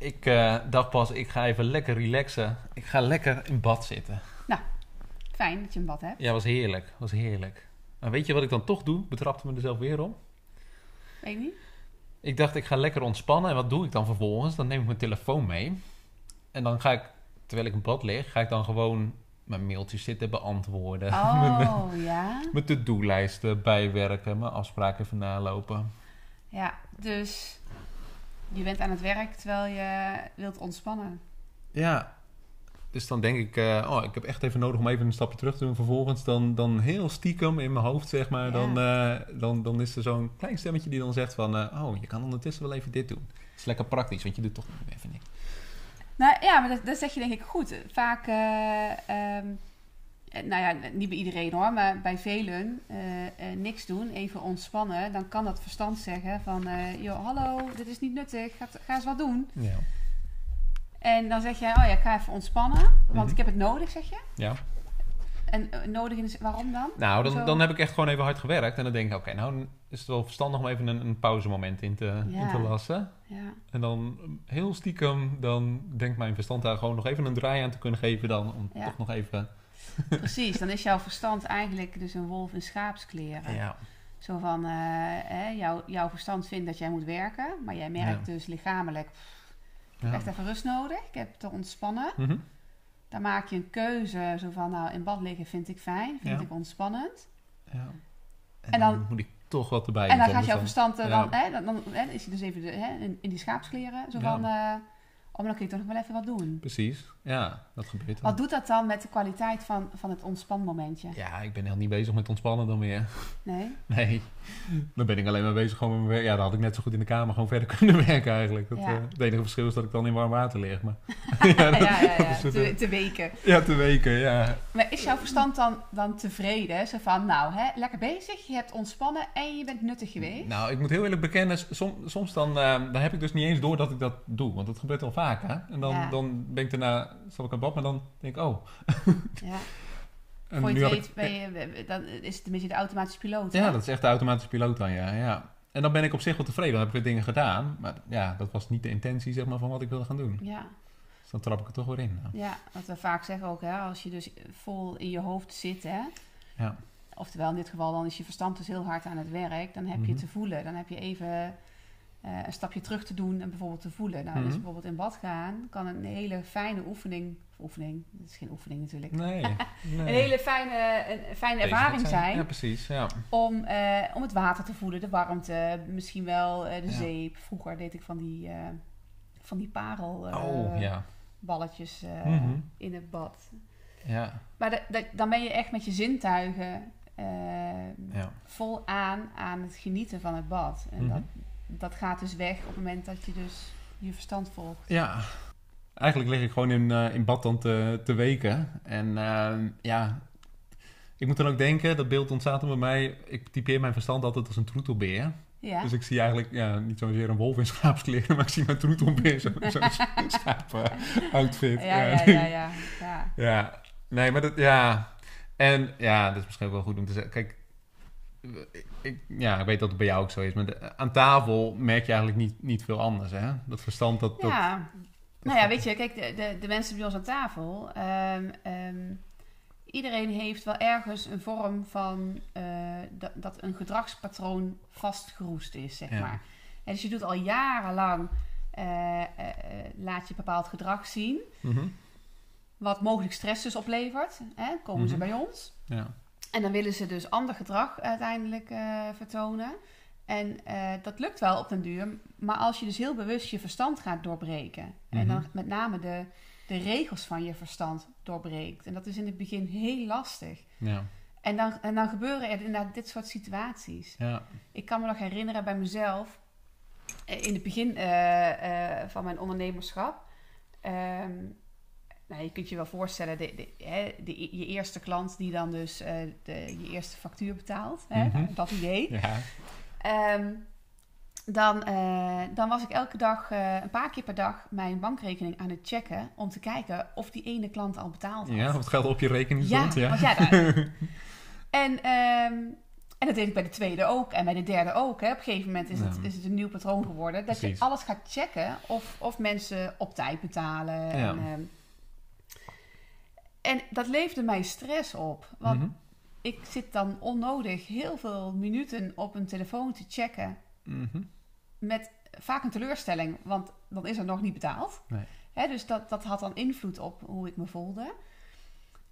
Ik eh, dacht pas, ik ga even lekker relaxen. Ik ga lekker in bad zitten. Nou, fijn dat je een bad hebt. Ja, was heerlijk. Was heerlijk. Maar weet je wat ik dan toch doe? Betrapte me er zelf weer op. Weet niet? Ik dacht, ik ga lekker ontspannen. En wat doe ik dan vervolgens? Dan neem ik mijn telefoon mee. En dan ga ik, terwijl ik in bad lig, ga ik dan gewoon mijn mailtjes zitten beantwoorden. mijn, Oh, ja. mijn to-do-lijsten bijwerken. Mijn afspraken even nalopen. Ja, dus je bent aan het werk terwijl je wilt ontspannen. Ja. Dus dan denk ik, eh, oh, ik heb echt even nodig om even een stapje terug te doen. Vervolgens dan, dan heel stiekem in mijn hoofd, zeg maar. Ja. Dan, eh, dan, dan is er zo'n klein stemmetje die dan zegt van... eh, oh, je kan ondertussen wel even dit doen. Dat is lekker praktisch, want je doet toch even niks. Nou ja, maar dat, dat zeg je denk ik goed. Vaak, eh, ehm, eh, nou ja, niet bij iedereen hoor, maar bij velen eh, eh, niks doen, even ontspannen. Dan kan dat verstand zeggen van, eh joh, hallo, dit is niet nuttig, ga, ga eens wat doen. Ja. En dan zeg jij, oh ja, ik ga even ontspannen, want Mhm. ik heb het nodig, zeg je. ja. En eh, nodig zin- waarom dan? Nou, dan, dan heb ik echt gewoon even hard gewerkt. En dan denk ik, oké, nou is het wel verstandig om even een, een pauzemoment in te, in te lassen. Ja, En dan heel stiekem, dan denkt mijn verstand daar gewoon nog even een draai aan te kunnen geven dan. Om toch nog even... precies. Dan is jouw verstand eigenlijk dus een wolf in schaapskleren. Ja. Zo van, eh, hè, jouw, jouw verstand vindt dat jij moet werken, maar jij merkt dus lichamelijk, pff, ik heb echt even rust nodig, ik heb te ontspannen. Mhm. Dan maak je een keuze, zo van, nou, in bad liggen vind ik fijn, vind ik ontspannend. ja. En, En dan, dan- moet ik toch wat erbij en dan gaat dus jouw verstand, eh, dan, ja. hè, dan, dan hè, is je dus even de, hè, in, in die schaapskleren, zo Ja. van, eh, oh, maar dan kun je toch nog wel even wat doen. Precies, ja, dat gebeurt dan. Wat doet dat dan met de kwaliteit van, van het ontspanmomentje? Ja, ik ben heel niet bezig met ontspannen dan weer. Nee? Nee, dan ben ik alleen maar bezig gewoon met mijn werk. Ja, dan had ik net zo goed in de kamer gewoon verder kunnen werken eigenlijk. Dat, Ja. eh, het enige verschil is dat ik dan in warm water lig. Maar Ja, ja, ja, dat het, te, eh, te weken. ja, te weken, ja. Maar is jouw verstand dan, dan tevreden? Zo van, nou, hè, lekker bezig, je hebt ontspannen en je bent nuttig geweest? Nou, ik moet heel eerlijk bekennen, som- soms dan, eh, dan heb ik dus niet eens door dat ik dat doe. Want dat gebeurt al vaak, hè. En dan, Ja. dan ben ik daarna, zal ik aan bad, maar dan denk ik, oh. Ja. En Voor je nu het had weet, ik- ben je, dan is het een beetje de automatische piloot. Ja, hè? dat is echt de automatische piloot dan, ja. ja. En dan ben ik op zich wel tevreden, dan heb ik weer dingen gedaan. Maar ja, dat was niet de intentie, zeg maar, van wat ik wilde gaan doen. Ja, Dus dan trap ik er toch weer in. nou. ja, wat we vaak zeggen ook, hè, als je dus vol in je hoofd zit, hè, Ja. oftewel in dit geval dan is je verstand dus heel hard aan het werk, dan heb je Mhm. te voelen. Dan heb je even eh, een stapje terug te doen en bijvoorbeeld te voelen. Nou, dus Mhm. bijvoorbeeld in bad gaan kan een hele fijne oefening, oefening, dat is geen oefening natuurlijk, Nee, nee. een hele fijne, een fijne ervaring zijn. Ja, precies, ja. Om, eh, om het water te voelen, de warmte, misschien wel eh, de Ja. zeep. Vroeger deed ik van die, van die parel oh, ja. balletjes Mhm. in het bad. Ja, Maar da- da- dan ben je echt met je zintuigen ja. vol aan aan het genieten van het bad. En Mhm. dat, dat gaat dus weg op het moment dat je dus je verstand volgt. Ja, eigenlijk lig ik gewoon in, eh, in bad dan te, te weken. En ehm, ja, ik moet dan ook denken, dat beeld ontstaat er bij mij. Ik typeer mijn verstand altijd als een troetelbeer. Ja, Dus ik zie eigenlijk ja, niet zozeer een wolf in schaapskleren, maar ik zie mijn troetelbeer zo'n zo schaap eh, outfit. ja, ja, ja, ja, ja. Ja, nee, maar dat, ja. En ja, dat is misschien ook wel goed om te zeggen. Kijk, ik, ja, ik weet dat het bij jou ook zo is, maar de- aan tafel merk je eigenlijk niet, niet veel anders, hè? Dat verstand, dat... dat Ja, nou ja, weet je, kijk, de, de, de mensen bij ons aan tafel, ehm, ehm, iedereen heeft wel ergens een vorm van eh, dat, dat een gedragspatroon vastgeroest is, zeg Ja. maar. En dus je doet al jarenlang, eh, eh, laat je bepaald gedrag zien, Mhm, wat mogelijk stress dus oplevert. Hè? Komen ze Mhm. bij ons. ja. En dan willen ze dus ander gedrag uiteindelijk eh, vertonen. En eh, dat lukt wel op den duur. Maar als je dus heel bewust je verstand gaat doorbreken. En dan Mhm. met name de, de regels van je verstand doorbreekt. En dat is in het begin heel lastig. Ja, En dan, en dan gebeuren er inderdaad dit soort situaties. ja. Ik kan me nog herinneren bij mezelf. in het begin eh, eh, van mijn ondernemerschap. Ehm, nou, je kunt je wel voorstellen, de, de, hè, de, je eerste klant die dan dus eh, de, je eerste factuur betaalt. Hè, Mhm. Dat idee. Ja. Ehm, dan, eh, dan was ik elke dag, eh, een paar keer per dag, mijn bankrekening aan het checken. Om te kijken of die ene klant al betaald had. ja, of het geld op je rekening stond. Ja, want ja, daar- en, ehm, en dat deed ik bij de tweede ook en bij de derde ook. Hè. Op een gegeven moment is, het, is het een nieuw patroon geworden. Dat Precies. je alles gaat checken of, of mensen op tijd betalen. Ja. En, ehm, en dat leefde mij stress op. Want Mhm. ik zit dan onnodig heel veel minuten op een telefoon te checken. Mhm. Met vaak een teleurstelling, want dan is er nog niet betaald. Nee. Hè, dus dat, dat had dan invloed op hoe ik me voelde.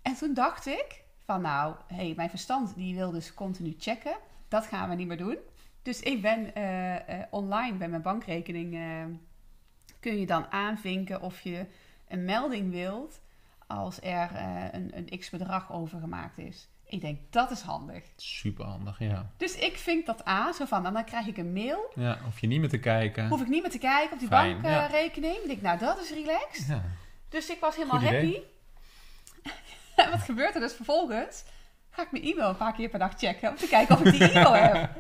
En toen dacht ik van nou, hey, mijn verstand die wil dus continu checken. Dat gaan we niet meer doen. Dus ik ben eh, eh, online bij mijn bankrekening. eh, kun je dan aanvinken of je een melding wilt als er eh, een, een x bedrag overgemaakt is. Ik denk dat is handig. Super handig, ja. Dus ik vink dat aan, zo van, en dan krijg ik een mail. Ja, hoef je niet meer te kijken. Hoef ik niet meer te kijken op die Fijn, ja. bankrekening. Ik denk, nou, dat is relaxed. Ja. Dus ik was helemaal Goed happy. en wat gebeurt er dus vervolgens? Ga ik mijn e-mail een paar keer per dag checken om te kijken of ik die e-mail heb.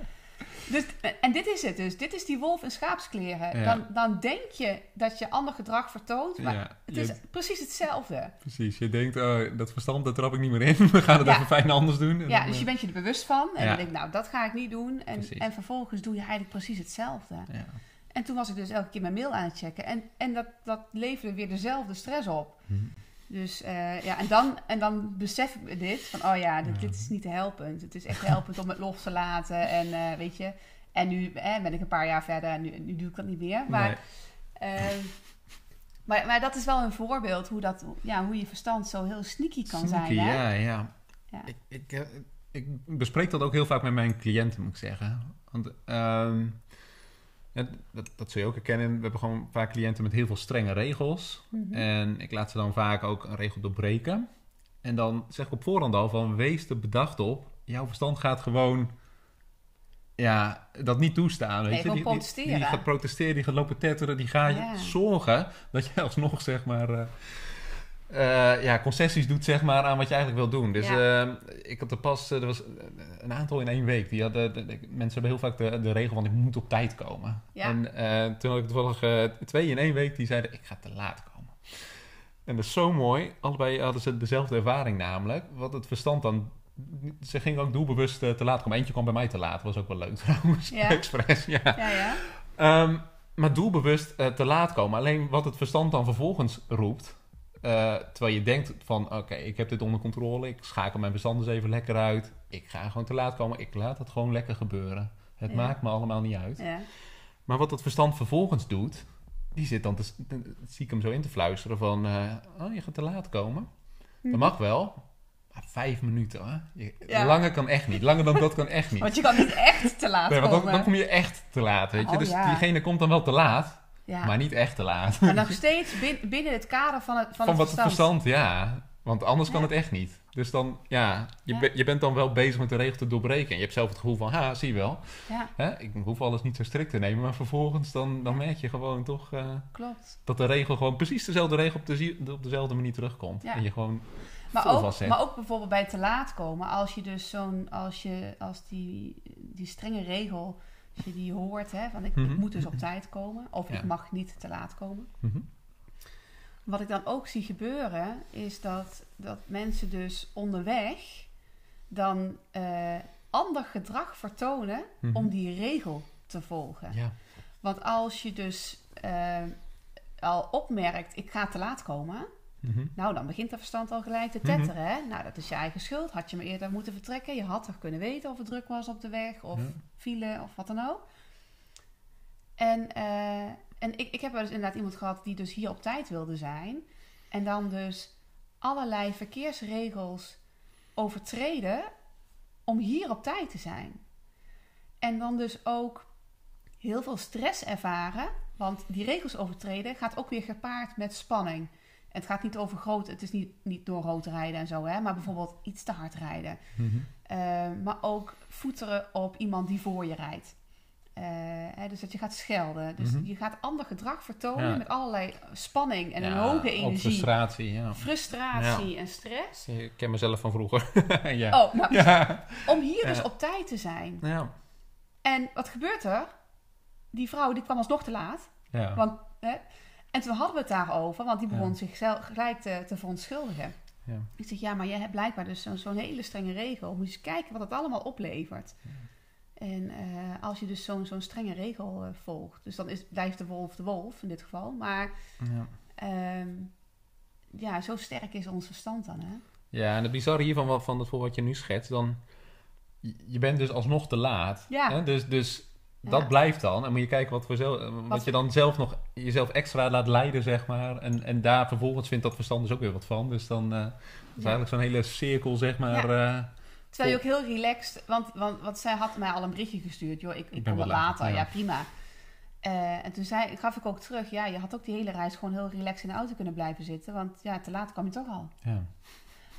Dus, en dit is het dus. Dit is die wolf in schaapskleren. Ja. Dan, dan denk je dat je ander gedrag vertoont, maar Ja, het je- is precies hetzelfde. Precies, je denkt, oh, dat verstand, daar trap ik niet meer in. We gaan het Ja. even fijn anders doen. En Ja, dan, dus je eh, bent je er bewust van. En dan denk nou, dat ga ik niet doen. En, Precies. en vervolgens doe je eigenlijk precies hetzelfde. ja. En toen was ik dus elke keer mijn mail aan het checken. En, en dat, dat leverde weer dezelfde stress op. Hm. Dus eh, ja, en dan, en dan besef ik me dit. Van, oh ja, dit, Ja. dit is niet helpend. Het is echt helpend om het los te laten. En eh, weet je... En nu eh, ben ik een paar jaar verder en nu, nu doe ik dat niet meer. Maar, Nee. maar, maar dat is wel een voorbeeld hoe, dat, ja, hoe je verstand zo heel sneaky kan Sneaky, zijn. Hè? Ja, ja. Ja. Ik, ik, ik bespreek dat ook heel vaak met mijn cliënten, moet ik zeggen. Want ehm, dat, dat zul je ook herkennen. We hebben gewoon vaak cliënten met heel veel strenge regels. Mhm. En ik laat ze dan vaak ook een regel doorbreken. En dan zeg ik op voorhand al van wees er bedacht op. Jouw verstand gaat gewoon ja, dat niet toestaan. Weet je? Die, die, protesteren. die gaat protesteren, die gaat lopen tetteren, die gaat Ja. zorgen dat je alsnog zeg maar eh, eh, ja, concessies doet zeg maar aan wat je eigenlijk wil doen. Dus eh, ik had er pas, eh, er was een aantal in één week. Die hadden, de- de- mensen hebben heel vaak de, de regel van ik moet op tijd komen. Ja. En toen had ik toevallig twee in één week die zeiden ik ga te laat komen. En dat is zo mooi. Allebei hadden ze dezelfde ervaring namelijk. Wat het verstand dan... Ze gingen ook doelbewust te laat komen. Eentje kwam bij mij te laat. was ook wel leuk trouwens. Ja. Express, ja. Ja, ja. Ehm, maar doelbewust te laat komen. Alleen wat het verstand dan vervolgens roept... eh, terwijl je denkt van... Oké, ik heb dit onder controle. Ik schakel mijn verstand eens even lekker uit. Ik ga gewoon te laat komen. Ik laat het gewoon lekker gebeuren. Het Ja. maakt me allemaal niet uit. ja. Maar wat het verstand vervolgens doet, die zit dan te, zie ik hem zo in te fluisteren van, eh, oh, je gaat te laat komen. Dat mag wel, maar vijf minuten hoor. Je- Ja. Langer kan echt niet. Langer dan dat kan echt niet. Want je kan niet echt te laat Nee, want dan, kom je echt te laat, weet je. Oh, dus ja. diegene komt dan wel te laat, ja. maar niet echt te laat. Maar nog steeds bin- binnen het kader van het, van Van het wat het verstand. verstand, ja. Want anders kan het echt niet. Dus dan, ja, je, Ja. be- je bent dan wel bezig met de regel te doorbreken. En je hebt zelf het gevoel van, ha, zie je wel. Ja, Hè? Ik hoef alles niet zo strikt te nemen. Maar vervolgens dan, dan merk je gewoon toch... eh, klopt. dat de regel gewoon precies dezelfde regel op, de, op dezelfde manier terugkomt. En je gewoon Maar ook, maar ook bijvoorbeeld bij te laat komen. Als je dus zo'n, als je, als die, die strenge regel, als je die hoort, hè, van ik, ik Mhm. moet dus op tijd komen. Of Ja. ik mag niet te laat komen. Mhm. Wat ik dan ook zie gebeuren, is dat, dat mensen dus onderweg dan eh, ander gedrag vertonen Mhm. om die regel te volgen. Ja. Want als je dus eh, al opmerkt, ik ga te laat komen, Mhm. nou dan begint dat verstand al gelijk te Mhm. tetteren. Hè? Nou, dat is je eigen schuld. Had je maar eerder moeten vertrekken. Je had toch kunnen weten of het druk was op de weg of Ja. file of wat dan ook. En, eh, en ik, ik heb wel eens inderdaad iemand gehad die dus hier op tijd wilde zijn. En dan dus allerlei verkeersregels overtreden om hier op tijd te zijn. En dan dus ook heel veel stress ervaren. Want die regels overtreden gaat ook weer gepaard met spanning. Het gaat niet over groot, het is niet, niet door rood rijden en zo, hè, maar bijvoorbeeld iets te hard rijden. Mhm. Eh, maar ook voeteren op iemand die voor je rijdt. hè, dus dat je gaat schelden. Dus Mhm. je gaat ander gedrag vertonen Ja. met allerlei spanning en een hoge energie. frustratie, ja. Frustratie en stress. Ik ken mezelf van vroeger. ja. Oh, nou, Ja. om hier dus op tijd te zijn. Ja. En wat gebeurt er? Die vrouw die kwam alsnog te laat. Ja. Want, hè, en toen hadden we het daarover, want die begon Ja. zichzelf gelijk te, te verontschuldigen. Ja. Ik zeg, ja, maar jij hebt blijkbaar dus zo'n zo'n hele strenge regel. Moet je eens kijken wat het allemaal oplevert. En eh, als je dus zo'n zo'n strenge regel eh, volgt, dus dan is, blijft de wolf de wolf in dit geval. Maar Ja. ehm, ja, zo sterk is ons verstand dan, hè? Ja, en het bizarre hiervan, wat- van het voor wat je nu schetst, dan... Je bent dus alsnog te laat. Ja. Hè? Dus, dus Ja. dat blijft dan. En moet je kijken wat, voor zelf, wat, Wat- je dan zelf nog jezelf extra laat leiden, zeg maar. En, en daar vervolgens vindt dat verstand dus ook weer wat van. Dus dan eh, is Ja. eigenlijk zo'n hele cirkel, zeg maar. eh, Terwijl je ook heel relaxed, want, want, want zij had mij al een berichtje gestuurd. Joh, ik, ik ben kom wel wat later, ja, prima. Eh, en toen zei, gaf ik ook terug, ja, je had ook die hele reis gewoon heel relaxed in de auto kunnen blijven zitten. Want ja, te laat kwam je toch al. ja.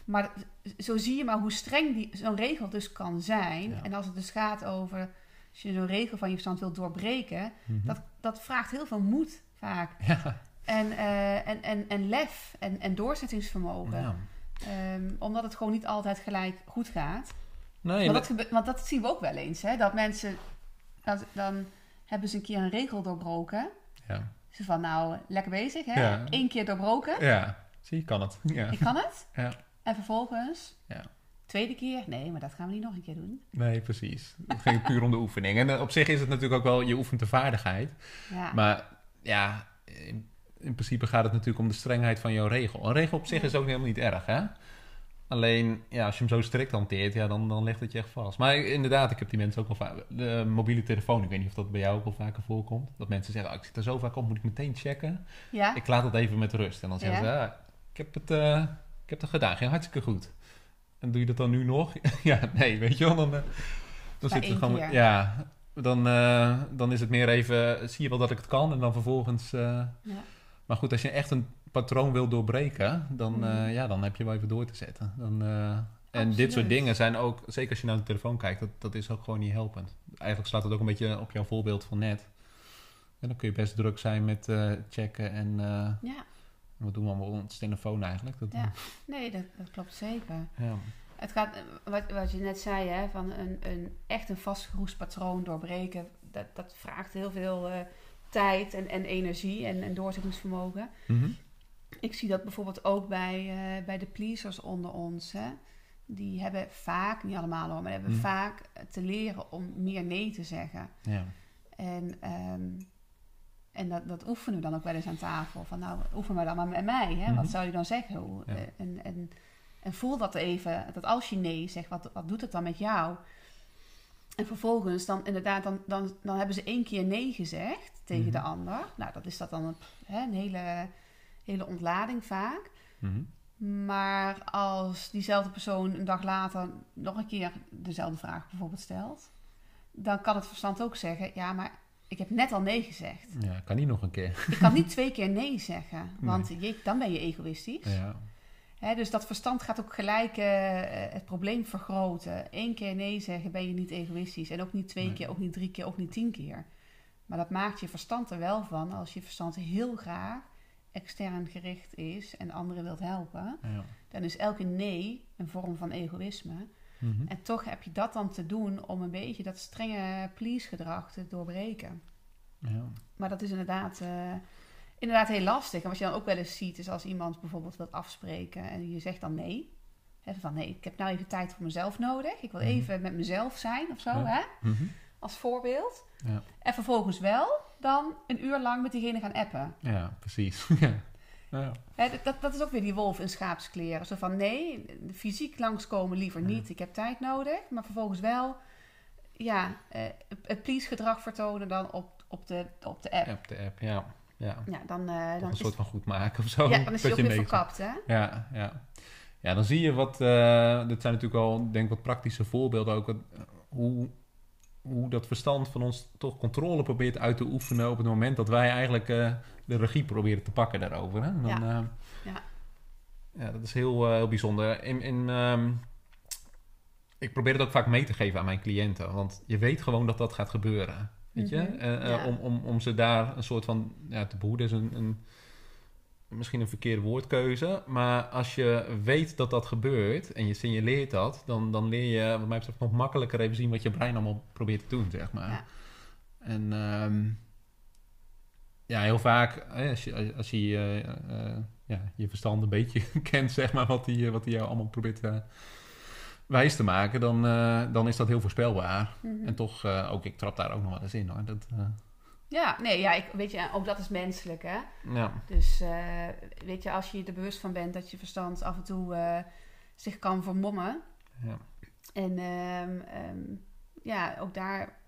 Maar zo zie je maar hoe streng die, zo'n regel dus kan zijn. En als het dus gaat over, als je zo'n regel van je verstand wilt doorbreken, Mhm. dat, dat vraagt heel veel moed vaak. Ja. En, eh, en, en, en lef en, en doorzettingsvermogen. Ja. Ehm, omdat het gewoon niet altijd gelijk goed gaat. Nee, want, dat- dat gebe- want dat zien we ook wel eens. Hè? Dat mensen, dat, dan hebben ze een keer een regel doorbroken. ja. Ze van, nou, lekker bezig hè. Ja. Eén keer doorbroken. ja, zie je, kan het. Ja. Ik kan het. Ja. En vervolgens, Ja. Tweede keer. Nee, maar dat gaan we niet nog een keer doen. Nee, precies. Het ging puur om de oefening. En eh, op zich is het natuurlijk ook wel, je oefent de vaardigheid. Ja. Maar ja, in, in principe gaat het natuurlijk om de strengheid van jouw regel. Een regel op zich Ja. is ook helemaal niet erg, hè? Alleen, ja, als je hem zo strikt hanteert, ja, dan, dan ligt het je echt vast. Maar inderdaad, ik heb die mensen ook wel vaak... De mobiele telefoon, ik weet niet of dat bij jou ook wel vaker voorkomt. Dat mensen zeggen, oh, ik zit er zo vaak op, moet ik meteen checken? ja. Ik laat het even met rust. En dan zeggen Ja. ze, ja, ik heb het, eh, ik heb het gedaan, ging hartstikke goed. En doe je dat dan nu nog? ja, nee, weet je wel, dan... eh, dan we één gewoon... keer. Ja, dan, eh, dan is het meer even, zie je wel dat ik het kan? En dan vervolgens... eh, Ja. maar goed, als je echt een patroon wil doorbreken, dan, eh, ja, dan heb je wel even door te zetten. Dan, en dit soort dingen zijn ook, zeker als je naar de telefoon kijkt, dat, dat is ook gewoon niet helpend. Eigenlijk slaat het ook een beetje op jouw voorbeeld van net. En dan kun je best druk zijn met checken en ja. Wat doen we allemaal op ons telefoon eigenlijk. Dat, Ja. Nee, dat, dat klopt zeker. ja. Het gaat, wat, wat je net zei, hè, van een, een echt een vastgeroest patroon doorbreken. Dat, dat vraagt heel veel eh, tijd en, en energie en, en doorzettingsvermogen. Mhm. Ik zie dat bijvoorbeeld ook bij, eh, bij de pleasers onder ons. Hè. Die hebben vaak, niet allemaal hoor, maar hebben Mhm. vaak te leren om meer nee te zeggen. ja. En, ehm, en dat, dat oefenen we dan ook wel eens aan tafel. Van nou, oefen maar dan maar met mij. Hè? Mhm. Wat zou je dan zeggen? Hoe, Ja. eh, en, en, en voel dat even. Dat als je nee zegt, wat, wat doet het dan met jou? En vervolgens, dan inderdaad, dan, dan, dan hebben ze één keer nee gezegd tegen Mhm. de ander. Nou, dat is dat dan een, hè, een hele, hele ontlading vaak. Mhm. Maar als diezelfde persoon een dag later nog een keer dezelfde vraag bijvoorbeeld stelt, dan kan het verstand ook zeggen: Ja, maar ik heb net al nee gezegd. ja, kan niet nog een keer. Ik kan niet twee keer nee zeggen, want je, dan ben je egoïstisch. Ja. Dus dat verstand gaat ook gelijk eh, het probleem vergroten. Eén keer nee zeggen ben je niet egoïstisch. En ook niet twee Nee. keer, ook niet drie keer, ook niet tien keer. Maar dat maakt je verstand er wel van als je verstand heel graag extern gericht is en anderen wilt helpen. Ja. Dan is elke nee een vorm van egoïsme. Mhm. En toch heb je dat dan te doen om een beetje dat strenge please-gedrag te doorbreken. ja. Maar dat is inderdaad, eh, inderdaad heel lastig. En wat je dan ook wel eens ziet, is als iemand bijvoorbeeld wilt afspreken en je zegt dan nee. Hè, van nee, ik heb nou even tijd voor mezelf nodig. Ik wil Mhm. even met mezelf zijn of zo, Ja. hè? Mhm. als voorbeeld. Ja. En vervolgens wel dan een uur lang met diegene gaan appen. ja, precies. ja. Ja. Dat- dat, dat is ook weer die wolf in schaapskleren. Zo van nee, fysiek langskomen liever Ja. niet. Ik heb tijd nodig. Maar vervolgens wel ja, eh, het please gedrag vertonen dan op, op, de, op de app. App de app, ja. ja. Ja, dan, eh, dan een is, soort van goed maken of zo. ja, dan is dat ook je weer verkapt, hè? Ja, ja. ja, dan zie je wat. eh dit zijn natuurlijk al, denk ik, wat praktische voorbeelden ook. wat- hoe, hoe dat verstand van ons toch controle probeert uit te oefenen op het moment dat wij eigenlijk eh, de regie proberen te pakken daarover. Hè? Dan, Ja. eh, Ja. ja, dat is heel, eh, heel bijzonder. In, in, ehm, ik probeer het ook vaak mee te geven aan mijn cliënten, want je weet gewoon dat dat gaat gebeuren. Weet je? Mhm. Ja. om, om, om ze daar een soort van ja, te behoeden is een, een, misschien een verkeerde woordkeuze. Maar als je weet dat dat gebeurt en je signaleert dat, dan, dan leer je wat mij betreft nog makkelijker even zien wat je brein allemaal probeert te doen, zeg maar. Ja. En ehm, ja, heel vaak, als je, als je eh, eh, ja, je verstand een beetje kent, zeg maar, wat die, wat die jou allemaal probeert eh, wijs te maken, dan, eh, dan is dat heel voorspelbaar. Mhm. En toch, eh, ook ik trap daar ook nog wel eens in hoor. Dat, eh, Ja, nee, ja, ik, weet je, ook dat is menselijk, hè. ja. Dus eh, weet je, als je er bewust van bent dat je verstand af en toe eh, zich kan vermommen. Ja. En ehm, ehm, ja, ook daar,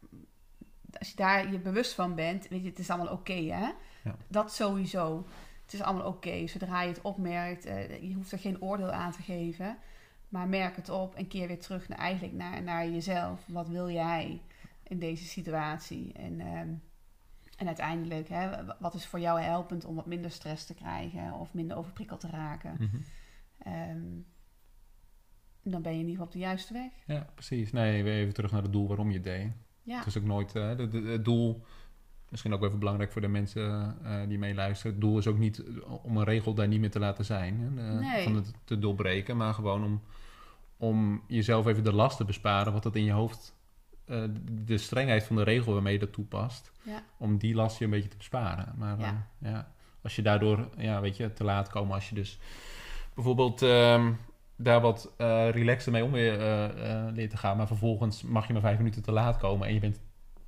als je daar je bewust van bent, weet je, het is allemaal oké, hè? Ja. Dat sowieso. Het is allemaal oké. Zodra je het opmerkt, eh, je hoeft er geen oordeel aan te geven. Maar merk het op en keer weer terug naar, eigenlijk naar, naar jezelf. Wat wil jij in deze situatie? En, ehm, en uiteindelijk, hè, wat is voor jou helpend om wat minder stress te krijgen of minder overprikkeld te raken? Mhm. Ehm, dan ben je in ieder geval op de juiste weg. ja, precies. Nee, weer even terug naar het doel waarom je het deed. Ja, Het is ook nooit eh, de- de- het doel. Misschien ook wel even belangrijk voor de mensen eh, die meeluisteren. Het doel is ook niet om een regel daar niet meer te laten zijn. Hè, de- Nee. Van het te doorbreken. Maar gewoon om, om jezelf even de last te besparen. Wat dat in je hoofd. Eh, de strengheid van de regel waarmee je dat toepast. Ja. Om die last je een beetje te besparen. Maar Ja. ja. ja, als je daardoor ja, weet je, te laat komen. Als je dus bijvoorbeeld ehm, daar wat eh relaxter mee om weer eh, eh, leert te gaan. Maar vervolgens mag je maar vijf minuten te laat komen. En je bent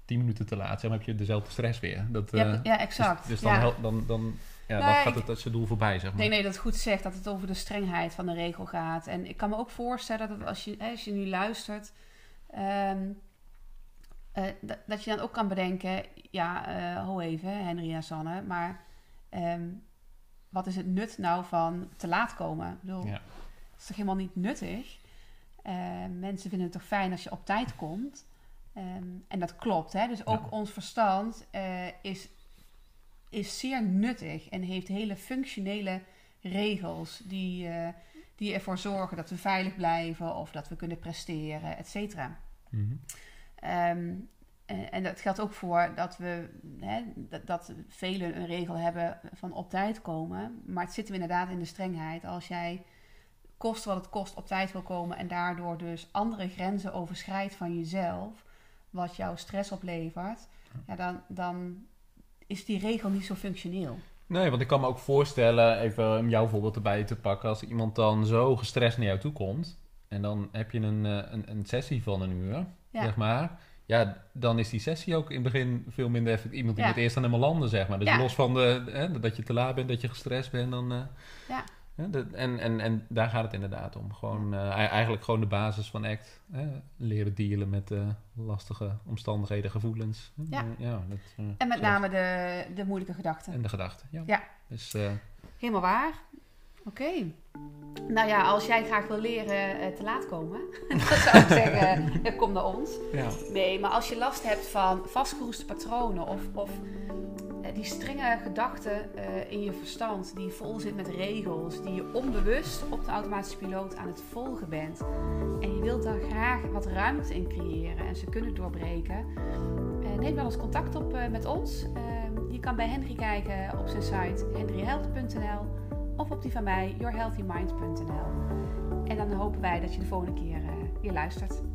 tien minuten te laat. Maar heb je dezelfde stress weer. Dat, ja, eh, ja, exact. Dus, dus dan, ja. dan, dan, ja, dan Nee, gaat het als je doel voorbij, zeg maar. denk nee, dat goed zegt dat het over de strengheid van de regel gaat. En ik kan me ook voorstellen dat als je, als je nu luistert, ehm, eh, dat, je dan ook kan bedenken, ja, eh ho even, Henry en Sanne, maar ehm, wat is het nut nou van te laat komen? Ik bedoel, Ja. dat is toch helemaal niet nuttig? Eh, mensen vinden het toch fijn als je op tijd komt? Ehm, en dat klopt, hè? dus ook Ja. ons verstand is, is zeer nuttig en heeft hele functionele regels die, die ervoor zorgen dat we veilig blijven of dat we kunnen presteren, et cetera. Ehm, en, en dat geldt ook voor dat we hè, dat, dat velen een regel hebben van op tijd komen. Maar het zit hem inderdaad in de strengheid. Als jij kost wat het kost op tijd wil komen en daardoor dus andere grenzen overschrijdt van jezelf, wat jouw stress oplevert, ja, dan, dan is die regel niet zo functioneel. Nee, want ik kan me ook voorstellen, even om jouw voorbeeld erbij te pakken, als iemand dan zo gestrest naar jou toe komt en dan heb je een, eh, een, een sessie van een uur, Ja. zeg maar. Ja, dan is die sessie ook in het begin veel minder effectief. Iemand die Ja. moet eerst aan helemaal landen, zeg maar. Dus Ja. los van de, hè, dat je te laat bent, dat je gestrest bent, dan... eh, Ja. hè, de- en, en, en daar gaat het inderdaad om. Gewoon, eh, ei- eigenlijk gewoon de basis van ACT. Hè, leren dealen met eh, lastige omstandigheden, gevoelens. Ja. Ja dat, eh, En met zoals- name de, de moeilijke gedachten. En de gedachten, ja. Ja. Dus eh, Helemaal waar. Oké. Nou ja, als jij graag wil leren eh, te laat komen, dan zou ik zeggen, eh, kom naar ons. ja. Nee, maar als je last hebt van vastgeroeste patronen of, of eh, die strenge gedachten in je verstand die vol zit met regels, die je onbewust op de automatische piloot aan het volgen bent en je wilt daar graag wat ruimte in creëren en ze kunnen doorbreken, neem wel eens contact op met ons. Eh, je kan bij Henry kijken op zijn site henryhealth.nl of op die van mij yourhealthymind.nl. En dan hopen wij dat je de volgende keer eh, weer luistert.